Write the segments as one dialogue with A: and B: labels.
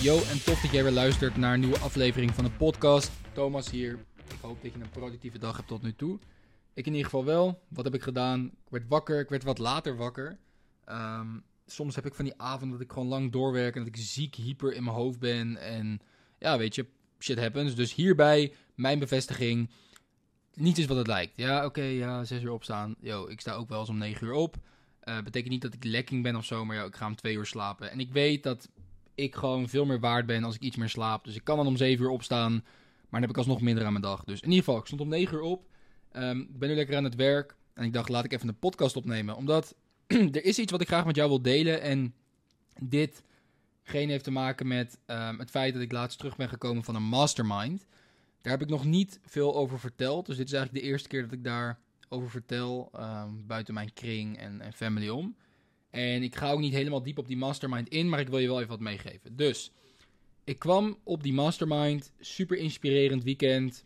A: Yo, en tof dat jij weer luistert naar een nieuwe aflevering van de podcast. Thomas hier. Ik hoop dat je een productieve dag hebt tot nu toe. Ik in ieder geval wel. Wat heb ik gedaan? Ik werd wakker. Ik werd wat later wakker. Ehm, soms heb ik van die avonden dat ik gewoon lang doorwerk en dat ik ziek hyper in mijn hoofd ben. En ja, weet je, shit happens. Dus hierbij mijn bevestiging. Niet is wat het lijkt. Ja, oké, ja, zes uur opstaan. Yo, ik sta ook wel eens om negen uur op. Eh, betekent niet dat ik lekking ben of zo, maar ja, ik ga om twee uur slapen. En ik weet dat ik gewoon veel meer waard ben als ik iets meer slaap. Dus ik kan dan om 7 uur opstaan, maar dan heb ik alsnog minder aan mijn dag. Dus in ieder geval, ik stond om 9 uur op. Ehm, ik ben nu lekker aan het werk. En ik dacht, laat ik even een podcast opnemen. Omdat er is iets wat ik graag met jou wil delen. En dit geen heeft te maken met ehm, het feit dat ik laatst terug ben gekomen van een mastermind. Daar heb ik nog niet veel over verteld. Dus dit is eigenlijk de eerste keer dat ik daar over vertel. ehm, buiten mijn kring en, en family om. En ik ga ook niet helemaal diep op die mastermind in, maar ik wil je wel even wat meegeven. Dus, ik kwam op die mastermind, super inspirerend weekend.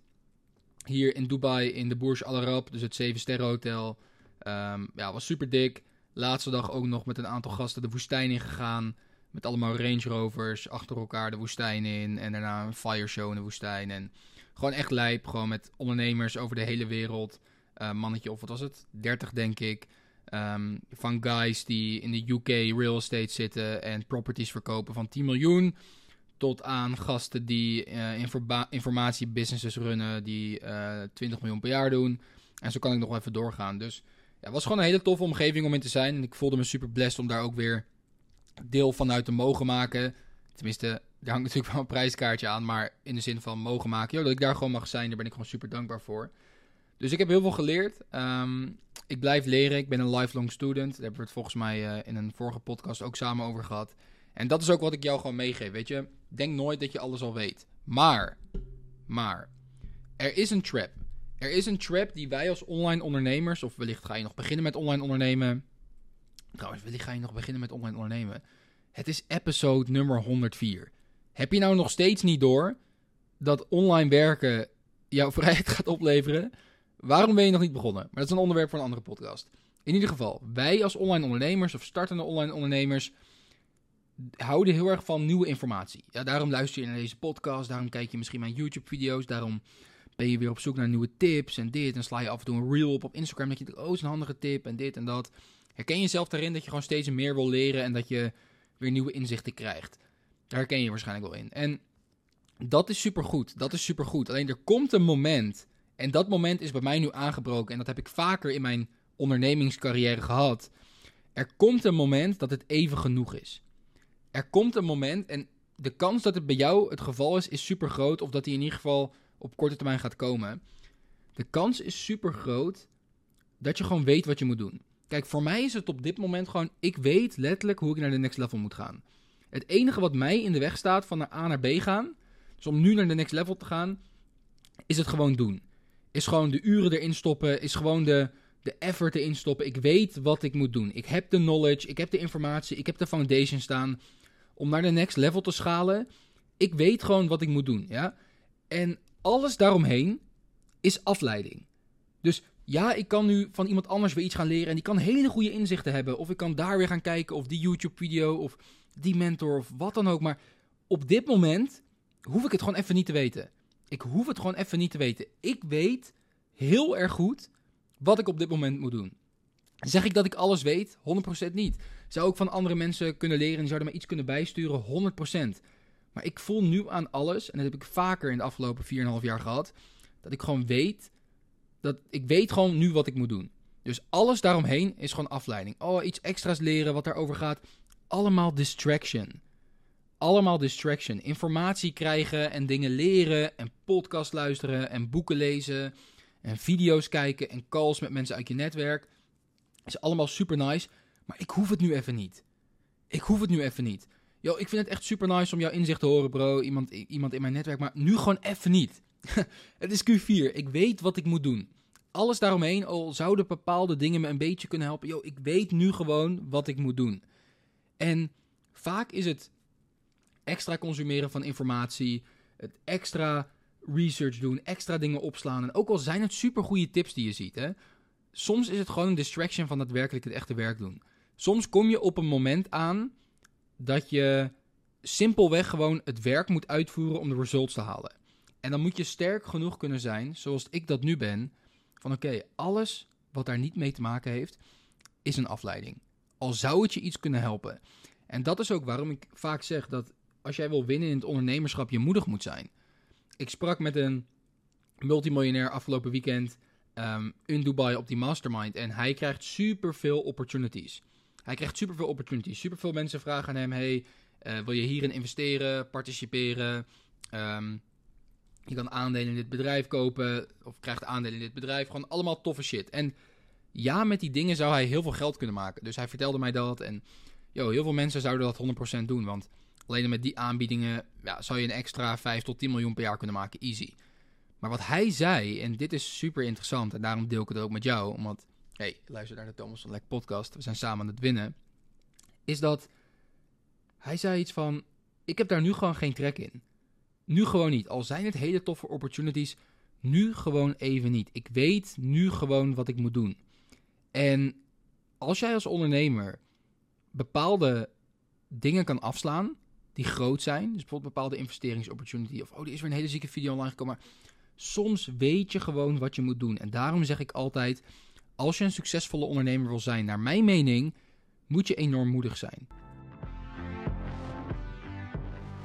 A: Hier in Dubai in de Burj Al Arab, dus het 7 sterren hotel. Ehm, ja, was super dik. Laatste dag ook nog met een aantal gasten de woestijn in gegaan. Met allemaal Range Rovers achter elkaar de woestijn in. En daarna een fire show in de woestijn. En gewoon echt lijp. Gewoon met ondernemers over de hele wereld. Eh, mannetje of wat was het? 30 denk ik. Ehm, van guys die in de UK real estate zitten en properties verkopen van 10 miljoen. Tot aan gasten die eh informa informatiebusinesses runnen die eh 20 miljoen per jaar doen. En zo kan ik nog even doorgaan. Dus ja, het was gewoon een hele toffe omgeving om in te zijn. En ik voelde me super blessed om daar ook weer deel van uit te mogen maken. Tenminste, daar hangt natuurlijk wel een prijskaartje aan. Maar in de zin van mogen maken. Yo, dat ik daar gewoon mag zijn, daar ben ik gewoon super dankbaar voor. Dus ik heb heel veel geleerd. Ehm, ik blijf leren. Ik ben een lifelong student. Daar hebben we het volgens mij eh, in een vorige podcast ook samen over gehad. En dat is ook wat ik jou gewoon meegeef. Weet je, denk nooit dat je alles al weet. Maar, maar, er is een trap. Er is een trap die wij als online ondernemers, of wellicht ga je nog beginnen met online ondernemen. Trouwens, wellicht ga je nog beginnen met online ondernemen. Het is episode nummer 104. Heb je nou nog steeds niet door dat online werken jouw vrijheid gaat opleveren? Waarom ben je nog niet begonnen? Maar dat is een onderwerp voor een andere podcast. In ieder geval, wij als online ondernemers of startende online ondernemers houden heel erg van nieuwe informatie. Ja, daarom luister je naar deze podcast, daarom kijk je misschien mijn YouTube-video's, daarom ben je weer op zoek naar nieuwe tips en dit. En sla je af en toe een reel op op Instagram dat je denkt, oh, is een handige tip en dit en dat. Herken je jezelf daarin dat je gewoon steeds meer wil leren en dat je weer nieuwe inzichten krijgt? Daar herken je waarschijnlijk wel in. En dat is supergoed, dat is supergoed. Alleen er komt een moment en dat moment is bij mij nu aangebroken. En dat heb ik vaker in mijn ondernemingscarrière gehad. Er komt een moment dat het even genoeg is. Er komt een moment en de kans dat het bij jou het geval is, is super groot. Of dat die in ieder geval op korte termijn gaat komen. De kans is super groot dat je gewoon weet wat je moet doen. Kijk, voor mij is het op dit moment gewoon, ik weet letterlijk hoe ik naar de next level moet gaan. Het enige wat mij in de weg staat van naar A naar B gaan, dus om nu naar de next level te gaan, is het gewoon doen is gewoon de uren erin stoppen, is gewoon de, de effort erin stoppen. Ik weet wat ik moet doen. Ik heb de knowledge, ik heb de informatie, ik heb de foundation staan om naar de next level te schalen. Ik weet gewoon wat ik moet doen, ja. En alles daaromheen is afleiding. Dus ja, ik kan nu van iemand anders weer iets gaan leren en die kan hele goede inzichten hebben. Of ik kan daar weer gaan kijken of die YouTube-video of die mentor of wat dan ook. Maar op dit moment hoef ik het gewoon even niet te weten. Ik hoef het gewoon even niet te weten. Ik weet heel erg goed wat ik op dit moment moet doen. Zeg ik dat ik alles weet? 100% niet. Zou ik van andere mensen kunnen leren en zouden mij iets kunnen bijsturen? 100%. Maar ik voel nu aan alles, en dat heb ik vaker in de afgelopen 4,5 jaar gehad, dat ik gewoon weet, dat ik weet gewoon nu wat ik moet doen. Dus alles daaromheen is gewoon afleiding. Oh, iets extra's leren wat daarover gaat. Allemaal distraction allemaal distraction. Informatie krijgen en dingen leren en podcast luisteren en boeken lezen en video's kijken en calls met mensen uit je netwerk. Is allemaal super nice, maar ik hoef het nu even niet. Ik hoef het nu even niet. Yo, ik vind het echt super nice om jouw inzicht te horen, bro. Iemand, iemand in mijn netwerk, maar nu gewoon even niet. het is Q4. Ik weet wat ik moet doen. Alles daaromheen, al zouden bepaalde dingen me een beetje kunnen helpen. Yo, ik weet nu gewoon wat ik moet doen. En vaak is het extra consumeren van informatie, het extra research doen, extra dingen opslaan. En ook al zijn het super goede tips die je ziet, hè. soms is het gewoon een distraction van daadwerkelijk het echte werk doen. Soms kom je op een moment aan dat je simpelweg gewoon het werk moet uitvoeren om de results te halen. En dan moet je sterk genoeg kunnen zijn, zoals ik dat nu ben, van oké, alles wat daar niet mee te maken heeft, is een afleiding. Al zou het je iets kunnen helpen. En dat is ook waarom ik vaak zeg dat als jij wil winnen in het ondernemerschap, je moedig moet zijn. Ik sprak met een multimiljonair afgelopen weekend um, in Dubai op die mastermind. En hij krijgt superveel opportunities. Hij krijgt superveel opportunities. Superveel mensen vragen aan hem: hey, uh, wil je hierin investeren, participeren? Um, je kan aandelen in dit bedrijf kopen of krijgt aandelen in dit bedrijf. Gewoon allemaal toffe shit. En ja, met die dingen zou hij heel veel geld kunnen maken. Dus hij vertelde mij dat. En yo, heel veel mensen zouden dat 100% doen. Want alleen met die aanbiedingen ja, zou je een extra 5 tot 10 miljoen per jaar kunnen maken. Easy. Maar wat hij zei, en dit is super interessant. En daarom deel ik het ook met jou. Omdat, hey, luister naar de Thomas van Lek podcast. We zijn samen aan het winnen. Is dat hij zei iets van: Ik heb daar nu gewoon geen trek in. Nu gewoon niet. Al zijn het hele toffe opportunities, nu gewoon even niet. Ik weet nu gewoon wat ik moet doen. En als jij als ondernemer bepaalde dingen kan afslaan die groot zijn, dus bijvoorbeeld bepaalde investeringsopportunity of oh, die is weer een hele zieke video online gekomen. Maar soms weet je gewoon wat je moet doen. En daarom zeg ik altijd: als je een succesvolle ondernemer wil zijn, naar mijn mening, moet je enorm moedig zijn.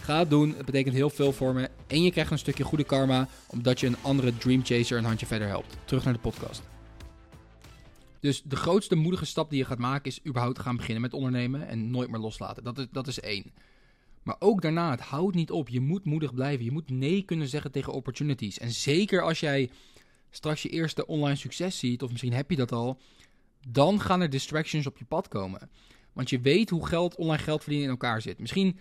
A: Ga het doen. Het betekent heel veel voor me. En je krijgt een stukje goede karma, omdat je een andere Dream Chaser een handje verder helpt. Terug naar de podcast. Dus de grootste moedige stap die je gaat maken is überhaupt gaan beginnen met ondernemen en nooit meer loslaten. Dat is, dat is één. Maar ook daarna, het houdt niet op. Je moet moedig blijven. Je moet nee kunnen zeggen tegen opportunities. En zeker als jij straks je eerste online succes ziet, of misschien heb je dat al, dan gaan er distractions op je pad komen. Want je weet hoe geld, online geld verdienen in elkaar zit. Misschien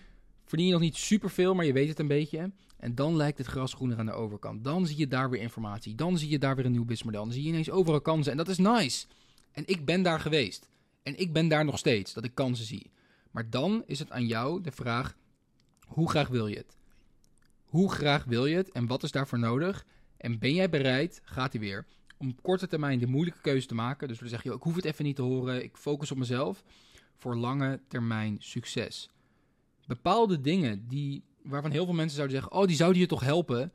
A: verdien je nog niet superveel, maar je weet het een beetje. En dan lijkt het gras groener aan de overkant. Dan zie je daar weer informatie. Dan zie je daar weer een nieuw businessmodel. Dan zie je ineens overal kansen. En dat is nice. En ik ben daar geweest. En ik ben daar nog steeds, dat ik kansen zie. Maar dan is het aan jou de vraag: hoe graag wil je het? Hoe graag wil je het en wat is daarvoor nodig? En ben jij bereid, gaat hij weer, om op korte termijn de moeilijke keuze te maken? Dus we zeggen, ik hoef het even niet te horen, ik focus op mezelf. Voor lange termijn succes bepaalde dingen die, waarvan heel veel mensen zouden zeggen: Oh, die zouden je toch helpen?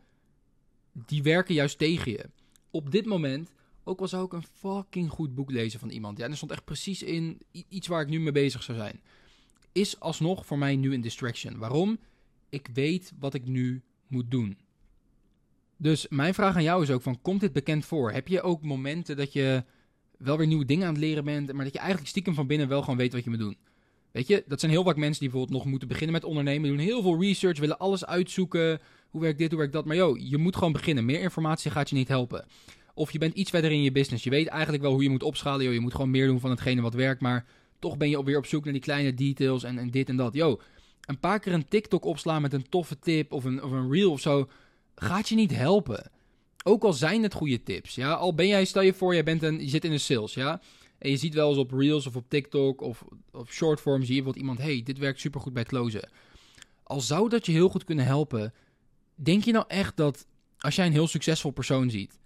A: Die werken juist tegen je. Op dit moment, ook al zou ik een fucking goed boek lezen van iemand, ja, en er stond echt precies in iets waar ik nu mee bezig zou zijn, is alsnog voor mij nu een distraction. Waarom? Ik weet wat ik nu moet doen. Dus mijn vraag aan jou is ook: van, komt dit bekend voor? Heb je ook momenten dat je wel weer nieuwe dingen aan het leren bent, maar dat je eigenlijk stiekem van binnen wel gewoon weet wat je moet doen? Weet je, dat zijn heel vaak mensen die bijvoorbeeld nog moeten beginnen met ondernemen. doen heel veel research, willen alles uitzoeken. Hoe werkt dit, hoe werkt dat? Maar joh, je moet gewoon beginnen. Meer informatie gaat je niet helpen. Of je bent iets verder in je business. Je weet eigenlijk wel hoe je moet opschalen. Yo, je moet gewoon meer doen van hetgene wat werkt. Maar toch ben je weer op zoek naar die kleine details en, en dit en dat. Yo, een paar keer een TikTok opslaan met een toffe tip of een, of een reel of zo. Gaat je niet helpen. Ook al zijn het goede tips. Ja, al ben jij, stel je voor, jij bent een, je zit in de sales. Ja, en je ziet wel eens op Reels of op TikTok of op shortform zie je wat iemand, hey, dit werkt supergoed bij closen. Al zou dat je heel goed kunnen helpen, denk je nou echt dat als jij een heel succesvol persoon ziet,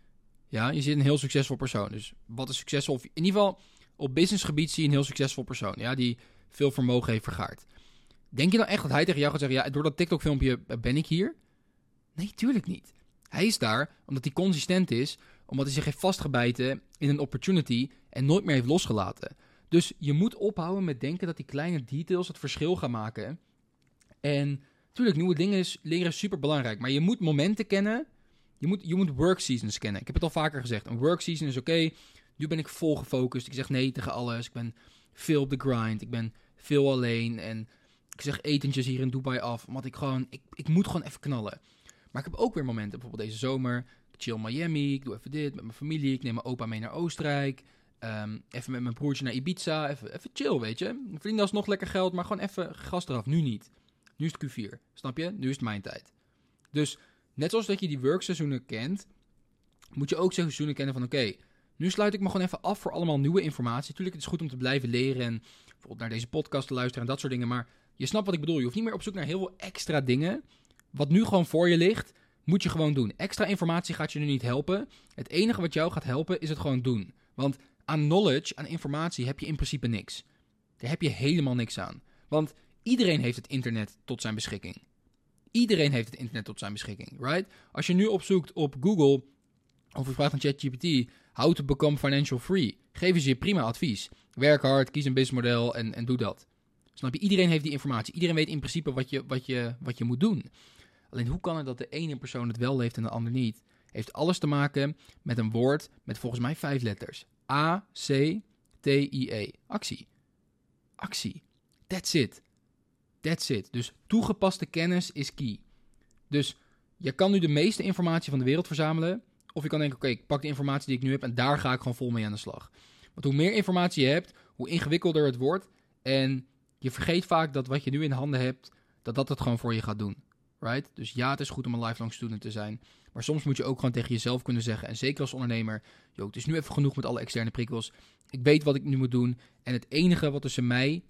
A: ja, je ziet een heel succesvol persoon, dus wat is succesvol? In ieder geval op businessgebied zie je een heel succesvol persoon, ja, die veel vermogen heeft vergaard. Denk je nou echt dat hij tegen jou gaat zeggen, ja, door dat TikTok filmpje ben ik hier? Nee, tuurlijk niet. Hij is daar omdat hij consistent is, omdat hij zich heeft vastgebijten in een opportunity en nooit meer heeft losgelaten. Dus je moet ophouden met denken dat die kleine details het verschil gaan maken. En natuurlijk, nieuwe dingen is, leren is super belangrijk. Maar je moet momenten kennen. Je moet, je moet work seasons kennen. Ik heb het al vaker gezegd. Een work season is oké. nu ben ik vol gefocust. Ik zeg nee tegen alles. Ik ben veel op de grind. Ik ben veel alleen. En ik zeg etentjes hier in Dubai af. Omdat ik gewoon. Ik, ik moet gewoon even knallen. Maar ik heb ook weer momenten, bijvoorbeeld deze zomer Ik chill Miami, ik doe even dit met mijn familie. Ik neem mijn opa mee naar Oostenrijk. Ehm, even met mijn broertje naar Ibiza. Even, even chill, weet je. Vrienden alsnog lekker geld, maar gewoon even gas eraf. Nu niet. Nu is het Q4. Snap je? Nu is het mijn tijd. Dus net zoals dat je die workseizoenen kent, moet je ook seizoenen kennen van oké, nu sluit ik me gewoon even af voor allemaal nieuwe informatie. Tuurlijk, het is goed om te blijven leren en bijvoorbeeld naar deze podcast te luisteren en dat soort dingen. Maar je snapt wat ik bedoel. Je hoeft niet meer op zoek naar heel veel extra dingen. Wat nu gewoon voor je ligt, moet je gewoon doen. Extra informatie gaat je nu niet helpen. Het enige wat jou gaat helpen is het gewoon doen. Want aan knowledge, aan informatie heb je in principe niks. Daar heb je helemaal niks aan. Want iedereen heeft het internet tot zijn beschikking. Iedereen heeft het internet tot zijn beschikking, right? Als je nu opzoekt op Google of je vraagt aan ChatGPT, how to become financial free, geven ze je prima advies. Werk hard, kies een businessmodel en, en doe dat. Snap je? Iedereen heeft die informatie. Iedereen weet in principe wat je, wat, je, wat je moet doen. Alleen hoe kan het dat de ene persoon het wel leeft en de ander niet? Heeft alles te maken met een woord met volgens mij vijf letters. A, C, T, I, E. Actie. Actie. That's it. That's it. Dus toegepaste kennis is key. Dus je kan nu de meeste informatie van de wereld verzamelen. Of je kan denken, oké, ik pak de informatie die ik nu heb en daar ga ik gewoon vol mee aan de slag. Want hoe meer informatie je hebt, hoe ingewikkelder het wordt. En je vergeet vaak dat wat je nu in handen hebt, dat dat het gewoon voor je gaat doen. Right? Dus ja, het is goed om een lifelong student te zijn. Maar soms moet je ook gewoon tegen jezelf kunnen zeggen. En zeker als ondernemer. Yo, het is nu even genoeg met alle externe prikkels. Ik weet wat ik nu moet doen. En het enige wat tussen mij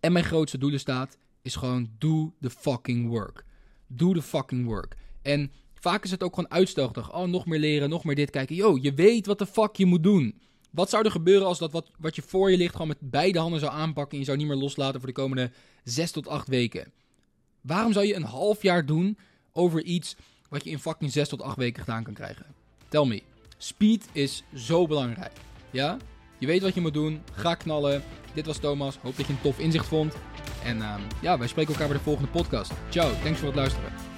A: en mijn grootste doelen staat. Is gewoon do the fucking work. Do the fucking work. En vaak is het ook gewoon uitstelgedrag. Oh, nog meer leren, nog meer dit kijken. Yo, je weet wat de fuck je moet doen. Wat zou er gebeuren als dat wat, wat je voor je ligt gewoon met beide handen zou aanpakken en je zou niet meer loslaten voor de komende 6 tot 8 weken? Waarom zou je een half jaar doen over iets wat je in fucking 6 tot 8 weken gedaan kan krijgen? Tell me. Speed is zo belangrijk. Ja? Je weet wat je moet doen. Ga knallen. Dit was Thomas. Hoop dat je een tof inzicht vond. En uh, ja, wij spreken elkaar bij de volgende podcast. Ciao. Thanks voor het luisteren.